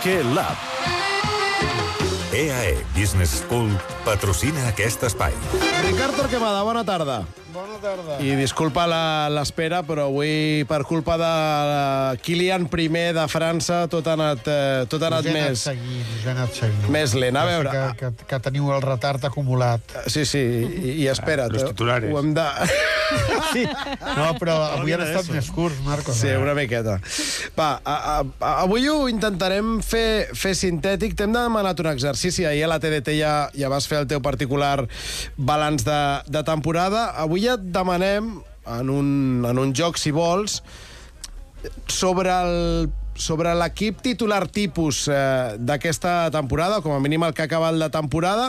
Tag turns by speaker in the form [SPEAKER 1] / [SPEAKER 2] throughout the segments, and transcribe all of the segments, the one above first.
[SPEAKER 1] Piqué Lab. EAE Business School patrocina aquest espai.
[SPEAKER 2] Ricard Torquemada, bona tarda.
[SPEAKER 3] Bona tarda.
[SPEAKER 2] I disculpa la- l'espera, però avui, per culpa de la Kilian I de França, tot ha anat, eh, tot ha anat
[SPEAKER 3] us he anat
[SPEAKER 2] més,
[SPEAKER 3] seguint, us he anat seguint.
[SPEAKER 2] més lent. A veure,
[SPEAKER 3] Que, que, que teniu el retard acumulat.
[SPEAKER 2] sí, sí, i, i espera't.
[SPEAKER 4] Los titulares.
[SPEAKER 2] Ho hem de...
[SPEAKER 3] Sí. No, però avui han estat més curts, Marcos.
[SPEAKER 2] Sí, una miqueta. Va, a, a, a, avui ho intentarem fer, fer sintètic. T'hem demanat un exercici. Ahir a la TDT ja, ja vas fer el teu particular balanç de, de temporada. Avui ja et demanem, en un, en un joc, si vols, sobre el sobre l'equip titular tipus eh, d'aquesta temporada, com a mínim el que ha acabat la temporada,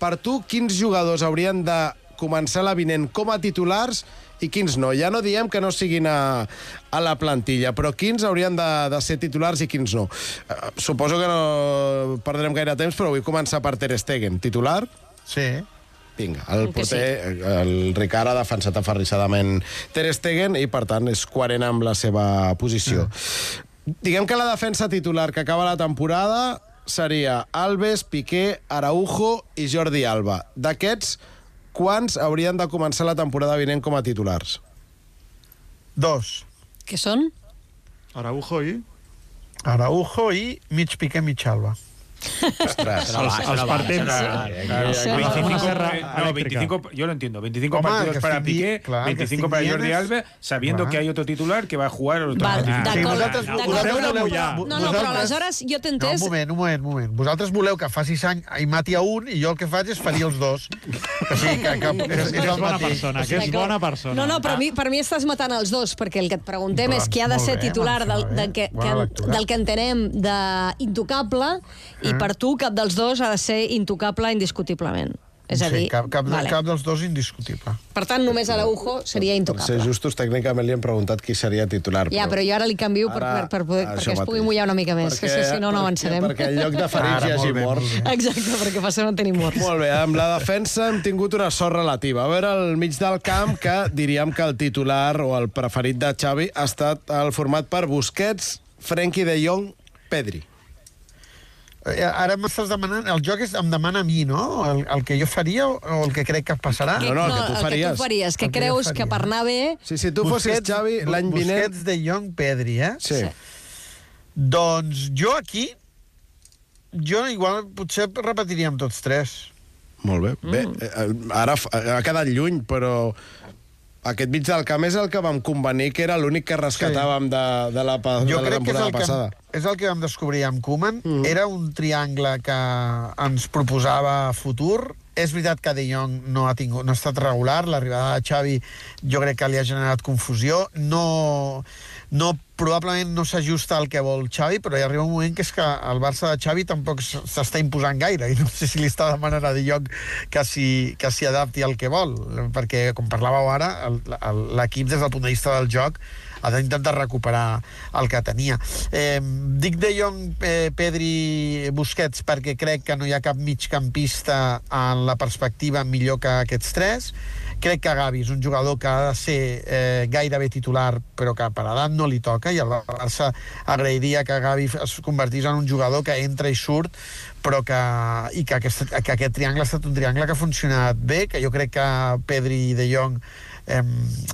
[SPEAKER 2] per tu, quins jugadors haurien de començar la vinent com a titulars i quins no? Ja no diem que no siguin a, a la plantilla, però quins haurien de, de ser titulars i quins no? Eh, suposo que no perdrem gaire temps, però vull començar per Ter Stegen. Titular?
[SPEAKER 3] Sí.
[SPEAKER 2] Vinga, el
[SPEAKER 5] Que
[SPEAKER 2] porter, el Ricard ha defensat aferrissadament Ter Stegen i, per tant, és coherent amb la seva posició. Diguem que la defensa titular que acaba la temporada seria Alves, Piqué, Araujo i Jordi Alba. D'aquests, quants haurien de començar la temporada vinent com a titulars?
[SPEAKER 3] Dos.
[SPEAKER 5] Què són?
[SPEAKER 6] Araujo i...
[SPEAKER 3] Araujo i mig Piqué, mig Alba.
[SPEAKER 2] Ostres.
[SPEAKER 6] Els, els partents...
[SPEAKER 5] Això no.
[SPEAKER 4] 25,
[SPEAKER 6] serra
[SPEAKER 4] no,
[SPEAKER 6] eléctrica.
[SPEAKER 4] 25, yo lo entiendo. 25
[SPEAKER 3] Home,
[SPEAKER 4] partidos para Piqué,
[SPEAKER 3] clar, que
[SPEAKER 4] 25
[SPEAKER 3] estic
[SPEAKER 4] para Jordi Alba, sabiendo
[SPEAKER 3] Clar.
[SPEAKER 4] que hay otro titular que va a jugar a los
[SPEAKER 5] Val, d'acord, d'acord. No, no, però aleshores jo t'he
[SPEAKER 3] No, un
[SPEAKER 5] entès...
[SPEAKER 3] moment, un moment, un moment. Vosaltres voleu que faci sang i mati a un i jo el que faig és ferir els dos. Així que, que és, és
[SPEAKER 6] Que és
[SPEAKER 3] el
[SPEAKER 6] bona
[SPEAKER 3] mateix.
[SPEAKER 6] persona, que és bona persona.
[SPEAKER 5] No, no, però a mi, per mi estàs matant els dos, perquè el que et preguntem és qui ha de ser titular del, del,
[SPEAKER 3] bé.
[SPEAKER 5] que, que, del que entenem d'intocable, i per tu cap dels dos ha de ser intocable indiscutiblement. És a dir,
[SPEAKER 3] sí, cap, cap,
[SPEAKER 5] vale.
[SPEAKER 3] cap dels dos indiscutible.
[SPEAKER 5] per tant, només Araujo seria
[SPEAKER 2] Per ser
[SPEAKER 5] intocable.
[SPEAKER 2] justos, tècnicament li hem preguntat qui seria titular.
[SPEAKER 5] Ja, però jo ara li canvio per, per, per poder, perquè es pugui
[SPEAKER 2] mateix.
[SPEAKER 5] mullar una mica més, que si no, no avançarem.
[SPEAKER 2] Perquè, perquè en lloc de ferits
[SPEAKER 3] Ara,
[SPEAKER 2] hi hagi
[SPEAKER 3] molt bé,
[SPEAKER 2] morts.
[SPEAKER 5] Exacte, perquè passem a tenir morts.
[SPEAKER 2] Molt bé, amb la defensa hem tingut una sort relativa. A veure, al mig del camp, que diríem que el titular o el preferit de Xavi ha estat el format per Busquets, Frenkie de Jong, Pedri.
[SPEAKER 3] Eh, Ara m'estàs demanant... El joc és, em demana a mi, no? El, el que jo faria o el que crec que passarà?
[SPEAKER 2] No, no, el que tu
[SPEAKER 5] el que
[SPEAKER 2] faries.
[SPEAKER 5] tu faries, que
[SPEAKER 3] que
[SPEAKER 5] creus
[SPEAKER 3] faria.
[SPEAKER 5] que per anar bé...
[SPEAKER 2] Sí, si tu fossis Xavi l'any vinent...
[SPEAKER 3] Busquets de Jong, Pedri, eh?
[SPEAKER 2] Sí.
[SPEAKER 5] Sí.
[SPEAKER 3] Doncs jo aquí... Jo igual potser repetiria amb tots tres.
[SPEAKER 2] Molt bé. Bé, eh, ara f- ha quedat lluny, però aquest mig del camp és el que vam convenir que era l'únic que rescatàvem de, de la, de
[SPEAKER 3] Jo
[SPEAKER 2] la
[SPEAKER 3] crec que és
[SPEAKER 2] temporada
[SPEAKER 3] el, que,
[SPEAKER 2] passada.
[SPEAKER 3] és el que vam descobrir amb Koeman. Mm. Era un triangle que ens proposava futur. És veritat que De Jong no ha, tingut, no ha estat regular. L'arribada de Xavi jo crec que li ha generat confusió. No, no probablement no s'ajusta al que vol Xavi, però hi arriba un moment que és que el Barça de Xavi tampoc s'està imposant gaire, i no sé si li està demanant a De Jong que s'hi adapti al que vol, perquè, com parlàveu ara, l'equip des del punt de vista del joc ha d'intentar recuperar el que tenia. Eh, dic De Jong, eh, Pedri, Busquets perquè crec que no hi ha cap migcampista en la perspectiva millor que aquests tres. Crec que Gavi és un jugador que ha de ser eh, gairebé titular, però que per edat no li toca, i el Barça agrairia que Gavi es convertís en un jugador que entra i surt, però que, i que, aquest, que aquest triangle ha estat un triangle que ha funcionat bé, que jo crec que Pedri i De Jong eh,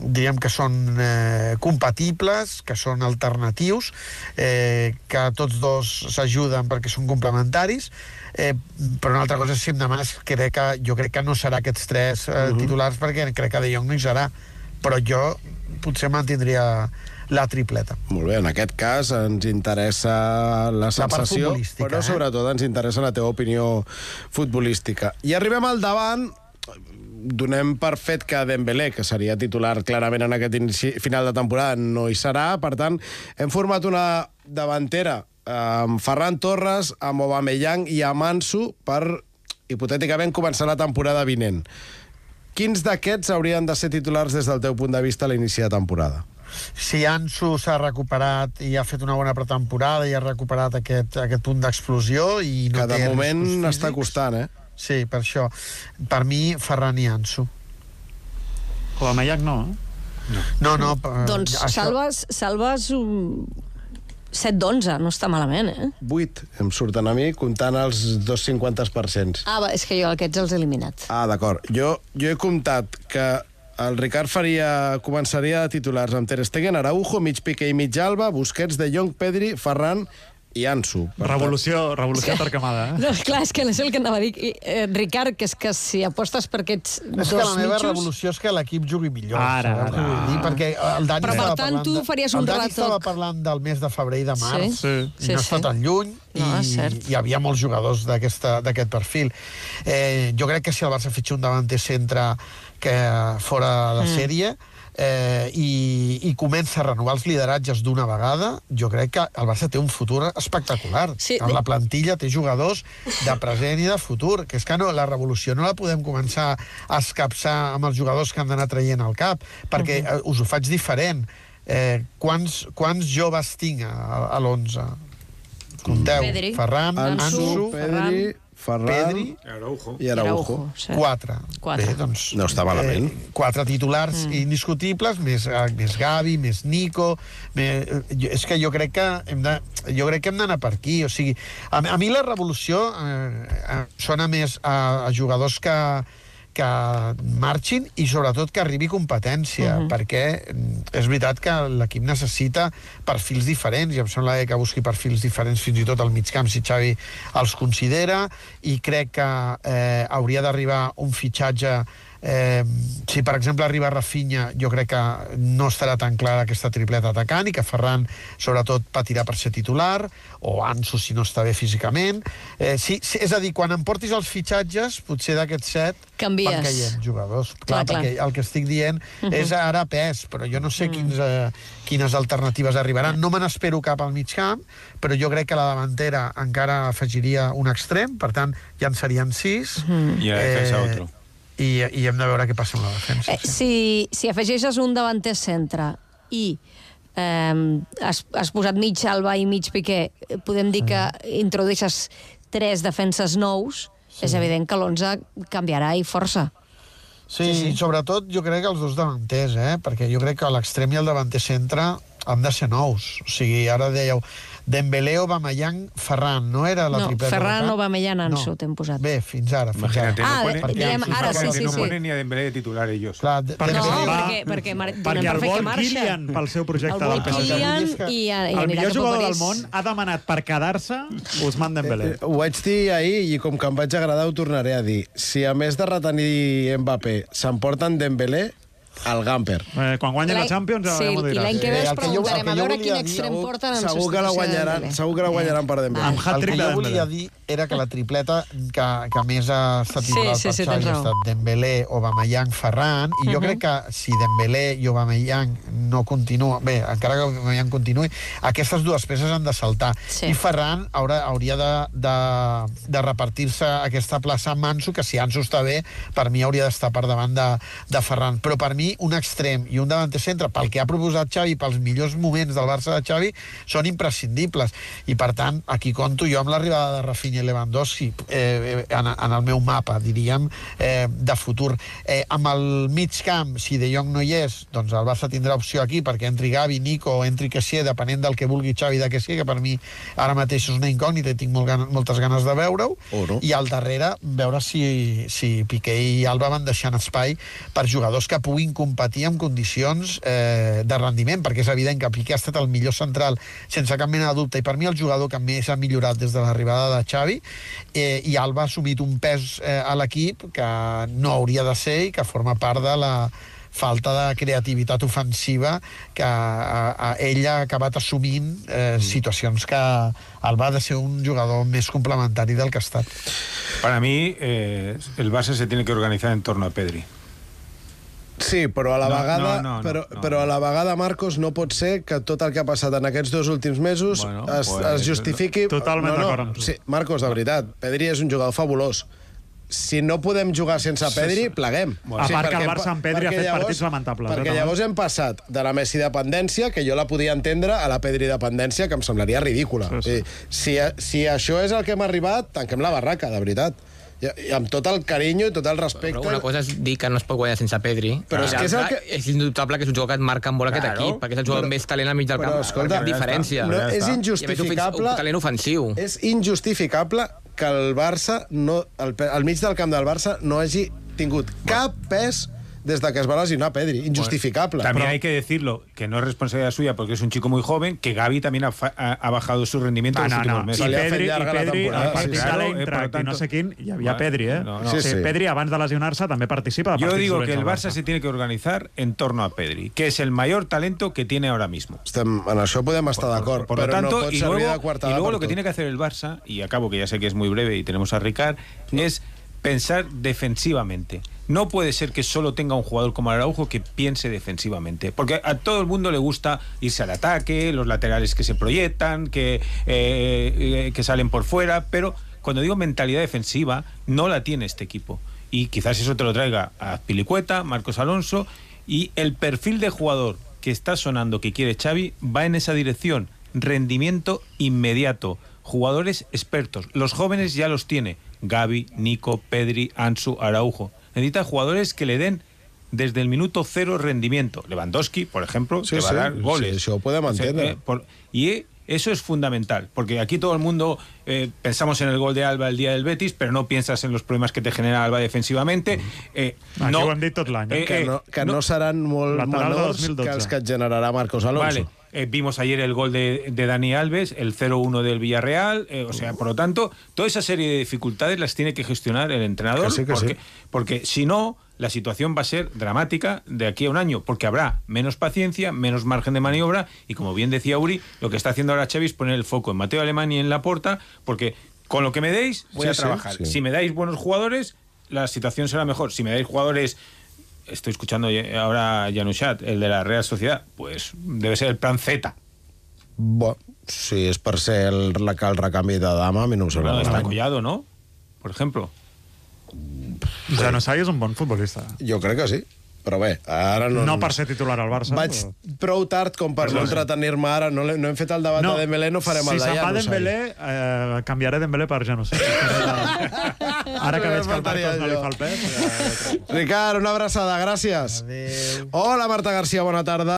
[SPEAKER 3] diríem que són eh, compatibles, que són alternatius, eh, que tots dos s'ajuden perquè són complementaris, eh, però una altra cosa, si em demanes, crec que, jo crec que no serà aquests tres eh, uh -huh. titulars perquè crec que De Jong no hi serà, però jo potser mantindria la tripleta.
[SPEAKER 2] Molt bé, en aquest cas ens interessa la sensació,
[SPEAKER 3] futbolística,
[SPEAKER 2] però
[SPEAKER 3] eh?
[SPEAKER 2] sobretot ens interessa la teva opinió futbolística. I arribem al davant, donem per fet que Dembélé, que seria titular clarament en aquest inici, final de temporada, no hi serà. Per tant, hem format una davantera amb Ferran Torres, amb Aubameyang i amb Ansu per, hipotèticament, començar la temporada vinent. Quins d'aquests haurien de ser titulars des del teu punt de vista a l'inici de temporada?
[SPEAKER 3] si Ansu s'ha recuperat i ha fet una bona pretemporada i ha recuperat aquest, aquest punt d'explosió i no
[SPEAKER 2] que de moment està costant, eh?
[SPEAKER 3] Sí, per això. Per mi, Ferran i Ansu.
[SPEAKER 6] Aubameyang no, eh?
[SPEAKER 3] No, no... eh,
[SPEAKER 5] Doncs
[SPEAKER 3] això-
[SPEAKER 5] salves, salves un, 7 d'11, no està malament, eh?
[SPEAKER 2] 8 em surten a mi, comptant els dos 50%.
[SPEAKER 5] Ah, va, és que jo aquests els he eliminat.
[SPEAKER 2] Ah, d'acord. Jo, jo he comptat que el Ricard faria, començaria de titulars amb Ter Stegen, Araujo, mig Piqué i mig Alba, Busquets, De Jong, Pedri, Ferran i Ansu.
[SPEAKER 6] Revolució, revolució tarcamada, eh?
[SPEAKER 5] No, clar, és que no sé el que anava a dir. I, Eh, Ricard, que és que si apostes per aquests
[SPEAKER 3] És
[SPEAKER 5] dos
[SPEAKER 3] que la meva
[SPEAKER 5] mitjos...
[SPEAKER 3] revolució és que l'equip jugui millor.
[SPEAKER 6] Ara, ara.
[SPEAKER 3] dir? Perquè el Dani
[SPEAKER 5] Però, per
[SPEAKER 3] estava
[SPEAKER 5] tant,
[SPEAKER 3] parlant
[SPEAKER 5] tu
[SPEAKER 3] de-
[SPEAKER 5] faries un
[SPEAKER 3] El Dani estava parlant del mes de febrer i de març.
[SPEAKER 5] Sí?
[SPEAKER 3] I
[SPEAKER 5] Sí,
[SPEAKER 3] no
[SPEAKER 5] sí.
[SPEAKER 3] està tan lluny
[SPEAKER 5] No,
[SPEAKER 3] i
[SPEAKER 5] és cert.
[SPEAKER 3] hi havia molts jugadors d'aquesta- d'aquest perfil. Eh, jo crec que si el Barça fitxa un davanter centre que fora de
[SPEAKER 5] Mm.
[SPEAKER 3] sèrie eh, i, i comença a renovar els lideratges d'una vegada, jo crec que el Barça té un futur espectacular.
[SPEAKER 5] Sí,
[SPEAKER 3] en la plantilla té jugadors de present i de futur, que és que no, la revolució no la podem començar a escapçar amb els jugadors que han d'anar traient al cap, perquè uh -huh. us ho faig diferent. Eh, quants, quants joves tinc a, a l'11? Conteu.
[SPEAKER 5] Pedri.
[SPEAKER 3] Ferran,
[SPEAKER 5] Ansu,
[SPEAKER 3] Ansu,
[SPEAKER 2] Pedri, Ferran
[SPEAKER 3] Pedri
[SPEAKER 4] Araujo.
[SPEAKER 2] i Araujo.
[SPEAKER 5] sí.
[SPEAKER 3] Quatre.
[SPEAKER 5] Quatre.
[SPEAKER 3] Bé, doncs,
[SPEAKER 2] No està malament.
[SPEAKER 3] Eh, quatre titulars mm. indiscutibles, més, eh, més Gavi, més Nico... Més, eh, jo- és que jo crec que hem de, jo crec que hem d'anar per aquí. O sigui, a, a mi la revolució eh, eh, sona més a, a jugadors que que marxin i sobretot que arribi competència, uh -huh. perquè mm, és veritat que l'equip necessita perfils diferents i em sembla que busqui perfils diferents fins i tot al mig camp si Xavi els considera i crec que eh, hauria d'arribar un fitxatge Eh, si, per exemple, arriba Rafinha, jo crec que no estarà tan clara aquesta tripleta atacant i que Ferran, sobretot, patirà per ser titular, o Ansu, si no està bé físicament. Eh, sí, sí, és a dir, quan em portis els fitxatges, potser d'aquests set
[SPEAKER 5] Canvies.
[SPEAKER 3] van caient jugadors.
[SPEAKER 5] Clar,
[SPEAKER 3] Clar,
[SPEAKER 5] clar.
[SPEAKER 3] perquè el que estic dient uh -huh. és ara pes, però jo no sé quins, eh, quines alternatives arribaran. No me n'espero cap al mig camp, però jo crec que la davantera encara afegiria un extrem, per tant, ja en serien sis.
[SPEAKER 4] I a defensa otro.
[SPEAKER 3] I, I hem de veure què passa amb la defensa.
[SPEAKER 5] Eh, si, si afegeixes un davanter centre i eh, has, has posat mig Alba i mig Piqué, podem dir que introdueixes tres defenses nous, sí. és evident que l'11 canviarà i força.
[SPEAKER 3] Sí, sí, sí, sobretot jo crec que els dos davanters, eh? perquè jo crec que l'extrem i el davanter centre han de ser nous. O sigui, ara dèieu Dembélé, Aubameyang, Ferran, no era la
[SPEAKER 5] No,
[SPEAKER 3] tripleta?
[SPEAKER 5] Ferran? Aubameyang, Ansu, t'hem posat.
[SPEAKER 3] Bé, fins ara. Fins
[SPEAKER 4] Imagínate,
[SPEAKER 3] ara.
[SPEAKER 5] Ah,
[SPEAKER 4] no ponen,
[SPEAKER 5] eh, diem, ara sí,
[SPEAKER 3] Ferran
[SPEAKER 5] sí,
[SPEAKER 4] no
[SPEAKER 5] sí.
[SPEAKER 4] ponen ni a Dembélé de titular ellos.
[SPEAKER 3] Clar, de,
[SPEAKER 6] Perquè
[SPEAKER 5] No,
[SPEAKER 6] va-
[SPEAKER 5] perquè- perquè mar-
[SPEAKER 6] perquè
[SPEAKER 5] per
[SPEAKER 6] el vol. Kylian pel seu projecte
[SPEAKER 5] El vol. Kylian i, i
[SPEAKER 6] El millor jugador del món ha demanat per quedar-se Ousmane Dembélé.
[SPEAKER 2] Eh, Ho vaig dir ahir i com que em vaig agradar ho tornaré a dir. Si a més de retenir Mbappé s'emporten Dembélé, el Gamper.
[SPEAKER 6] Eh, quan guanyi la Champions ja,
[SPEAKER 5] sí,
[SPEAKER 6] ja m'ho
[SPEAKER 5] i
[SPEAKER 6] diràs.
[SPEAKER 5] l'any que ve
[SPEAKER 3] Eh,
[SPEAKER 5] ens
[SPEAKER 3] jo-
[SPEAKER 5] preguntarem a veure quin extrem porten en
[SPEAKER 2] segur que la
[SPEAKER 5] substitució de
[SPEAKER 2] guanyaran,
[SPEAKER 5] Dembélé.
[SPEAKER 2] segur que la guanyaran per Dembélé.
[SPEAKER 6] Amb
[SPEAKER 3] El que
[SPEAKER 6] hat-trick de
[SPEAKER 3] jo volia
[SPEAKER 6] Dembélé.
[SPEAKER 3] Era que la tripleta que, que més ha estat
[SPEAKER 5] Sí,
[SPEAKER 3] titular
[SPEAKER 5] sí,
[SPEAKER 3] per
[SPEAKER 5] sí,
[SPEAKER 3] Xavi
[SPEAKER 5] tens
[SPEAKER 3] ha estat Dembélé, Aubameyang, Ferran, i jo crec que si Dembélé i Aubameyang no continua, bé, encara que Aubameyang continuï, aquestes dues peces han de saltar.
[SPEAKER 5] Sí.
[SPEAKER 3] I Ferran haurà, hauria de, de, de repartir-se aquesta plaça amb Ansu, que si Ansu està bé, per mi hauria d'estar per davant de, de Ferran. Però per mi, un extrem i un davanter centre, pel que ha proposat Xavi, pels millors moments del Barça de Xavi, són imprescindibles. I, per tant, aquí conto jo amb l'arribada de Rafinha i Lewandowski eh, en, en el meu mapa, diríem, eh, de futur. Eh, amb el mig camp, si De Jong no hi és, doncs el Barça tindrà opció aquí perquè entri Gavi, Nico o entri Kessier, depenent del que vulgui Xavi de Kessier, que per mi ara mateix és una incògnita i tinc molt gan moltes ganes de veure-ho.
[SPEAKER 2] O no.
[SPEAKER 3] I al darrere, veure si, si Piqué i Alba van deixant espai per jugadors que puguin competir en condicions eh, de rendiment, perquè és evident que Piqué ha estat el millor central sense cap mena de dubte, i per mi el jugador que més ha millorat des de l'arribada de Xavi, eh, i Alba ha assumit un pes eh, a l'equip que no hauria de ser i que forma part de la falta de creativitat ofensiva que a, a ell ha acabat assumint eh, situacions que Alba ha de ser un jugador més complementari del que ha estat.
[SPEAKER 4] Para mí, eh, el Barça se tiene que organizar en torno a Pedri.
[SPEAKER 2] Sí, però a la
[SPEAKER 4] No,
[SPEAKER 2] vegada,
[SPEAKER 4] no, no, no,
[SPEAKER 2] però,
[SPEAKER 4] no.
[SPEAKER 2] però a la vegada, Marcos, no pot ser que tot el que ha passat en aquests dos últims mesos
[SPEAKER 4] Bueno,
[SPEAKER 2] es,
[SPEAKER 4] pues,
[SPEAKER 2] es justifiqui...
[SPEAKER 6] Totalment
[SPEAKER 2] no, no. Sí, Marcos, de veritat, Pedri és un jugador fabulós. Si no podem jugar sense Pedri, pleguem.
[SPEAKER 6] A part que el Barça amb Pedri ha fet partits lamentables, eh,
[SPEAKER 2] Perquè
[SPEAKER 6] també.
[SPEAKER 2] llavors hem passat de la Messi dependència, que jo la podia entendre, a la Pedri dependència, que em semblaria ridícula.
[SPEAKER 6] Sí, sí.
[SPEAKER 2] Sí, Si, si això és el que hem arribat, tanquem la barraca, de veritat. I, I amb tot el carinyo i tot el respecte...
[SPEAKER 7] Però una cosa és dir que no es pot guanyar sense Pedri.
[SPEAKER 2] Però és
[SPEAKER 7] I
[SPEAKER 2] que és el que-
[SPEAKER 7] És indubtable que és un jugador que et marca molt aquest
[SPEAKER 2] Claro.
[SPEAKER 7] equip, perquè és el jugador amb més talent al mig del
[SPEAKER 2] Però,
[SPEAKER 7] camp.
[SPEAKER 2] escolta,
[SPEAKER 7] Cap diferència.
[SPEAKER 2] no, és injustificable...
[SPEAKER 7] un talent ofensiu.
[SPEAKER 2] És injustificable que el Barça, no, al, pe- al mig del camp del Barça, no hagi tingut cap pes de que es va lesionar Pedri. Injustificable.
[SPEAKER 4] También hay que decirlo, que no es responsabilidad suya porque es un chico muy joven, que Gaby también ha, fa- ha- ha bajado su rendimiento
[SPEAKER 6] Ah,
[SPEAKER 4] en los
[SPEAKER 6] no,
[SPEAKER 4] últimos
[SPEAKER 6] no.
[SPEAKER 4] meses.
[SPEAKER 6] I Pedri, i Pedri al partit
[SPEAKER 2] sí, claro,
[SPEAKER 4] eh,
[SPEAKER 6] no sé quin, hi havia
[SPEAKER 4] Bueno,
[SPEAKER 6] Pedri, eh?
[SPEAKER 4] no, no.
[SPEAKER 2] Sí,
[SPEAKER 6] Sí,
[SPEAKER 2] sí.
[SPEAKER 6] Pedri, abans de lesionar-se, també participa de
[SPEAKER 4] Yo digo que el Barça se tiene que organizar en torno a Pedri, que es el mayor talento que tiene ahora mismo.
[SPEAKER 2] Estem, en això podem estar d'acord,
[SPEAKER 4] Por lo
[SPEAKER 2] però
[SPEAKER 4] tanto,
[SPEAKER 2] no pot
[SPEAKER 4] y
[SPEAKER 2] servir
[SPEAKER 4] luego,
[SPEAKER 2] de
[SPEAKER 4] y luego lo que tiene que hacer el Barça, y acabo que ya sé que es muy breve y tenemos a Ricard, es pensar defensivamente. No puede ser que solo tenga un jugador como Araujo que piense defensivamente, porque a todo el mundo le gusta irse al ataque, los laterales que se proyectan, que, eh, eh, que salen por fuera, pero cuando digo mentalidad defensiva, no la tiene este equipo. Y quizás eso te lo traiga a Pilicueta, Marcos Alonso, y el perfil de jugador que está sonando que quiere Xavi va en esa dirección. Rendimiento inmediato. Jugadores expertos. Los jóvenes ya los tiene. Gaby, Nico, Pedri, Ansu, Araujo. Necesita jugadores que le den desde el minuto cero rendimiento. Lewandowski, por ejemplo,
[SPEAKER 2] Sí,
[SPEAKER 4] que va
[SPEAKER 2] sí,
[SPEAKER 4] a dar
[SPEAKER 2] sí,
[SPEAKER 4] goles. O sea,
[SPEAKER 2] entendre.
[SPEAKER 4] eh, por- y eh, eso es fundamental, porque aquí todo el mundo eh, pensamos en el gol de Alba el día del Betis, pero no piensas en los problemas que te genera Alba defensivamente. Eh, no,
[SPEAKER 6] eh?
[SPEAKER 2] Que no, que no,
[SPEAKER 4] no-
[SPEAKER 2] seran molt
[SPEAKER 6] Lateral de
[SPEAKER 2] menors
[SPEAKER 6] 2012.
[SPEAKER 2] que els que et generarà Marcos Alonso.
[SPEAKER 4] Vale, eh, vimos ayer el gol de, de Dani Alves, el 0-1 del Villarreal, eh, o sea, por lo tanto, toda esa serie de dificultades las tiene que gestionar el entrenador,
[SPEAKER 2] Que sí, que
[SPEAKER 4] porque,
[SPEAKER 2] sí.
[SPEAKER 4] porque si no, la situación va a ser dramática de aquí a un año, porque habrá menos paciencia, menos margen de maniobra, y como bien decía Uri, lo que está haciendo ahora Xavi es poner el foco en Mateo Alemán y en Laporta, porque con lo que me deis voy
[SPEAKER 2] Sí,
[SPEAKER 4] a
[SPEAKER 2] sí,
[SPEAKER 4] trabajar.
[SPEAKER 2] sí.
[SPEAKER 4] Si me dais buenos jugadores, la situación será mejor. Si me dais jugadores Estoy escuchando ahora Janushat, el de la Real Sociedad. Pues debe ser el plan Z.
[SPEAKER 2] Bo, si és per ser el, la, el recanvi de dama, a mi no em sembla
[SPEAKER 4] Bueno, está
[SPEAKER 2] malament.
[SPEAKER 4] Collado, ¿no? Por ejemplo.
[SPEAKER 6] Januzaj és un bon futbolista.
[SPEAKER 2] Jo crec que sí. Però bé, ara no...
[SPEAKER 6] No per ser titular al Barça.
[SPEAKER 2] Vaig
[SPEAKER 6] però-
[SPEAKER 2] prou tard com per no entretenir-me ara. No, no hem fet el debat de Dembélé, no farem
[SPEAKER 6] si
[SPEAKER 2] el de
[SPEAKER 6] se'n va. Dembélé, eh, canviaré Dembélé per Januzaj. Ara que veig que el Marcos no li fa el pes... Eh,
[SPEAKER 2] Ricard, una abraçada, gràcies.
[SPEAKER 3] Adéu.
[SPEAKER 2] Hola, Marta Garcia, bona tarda.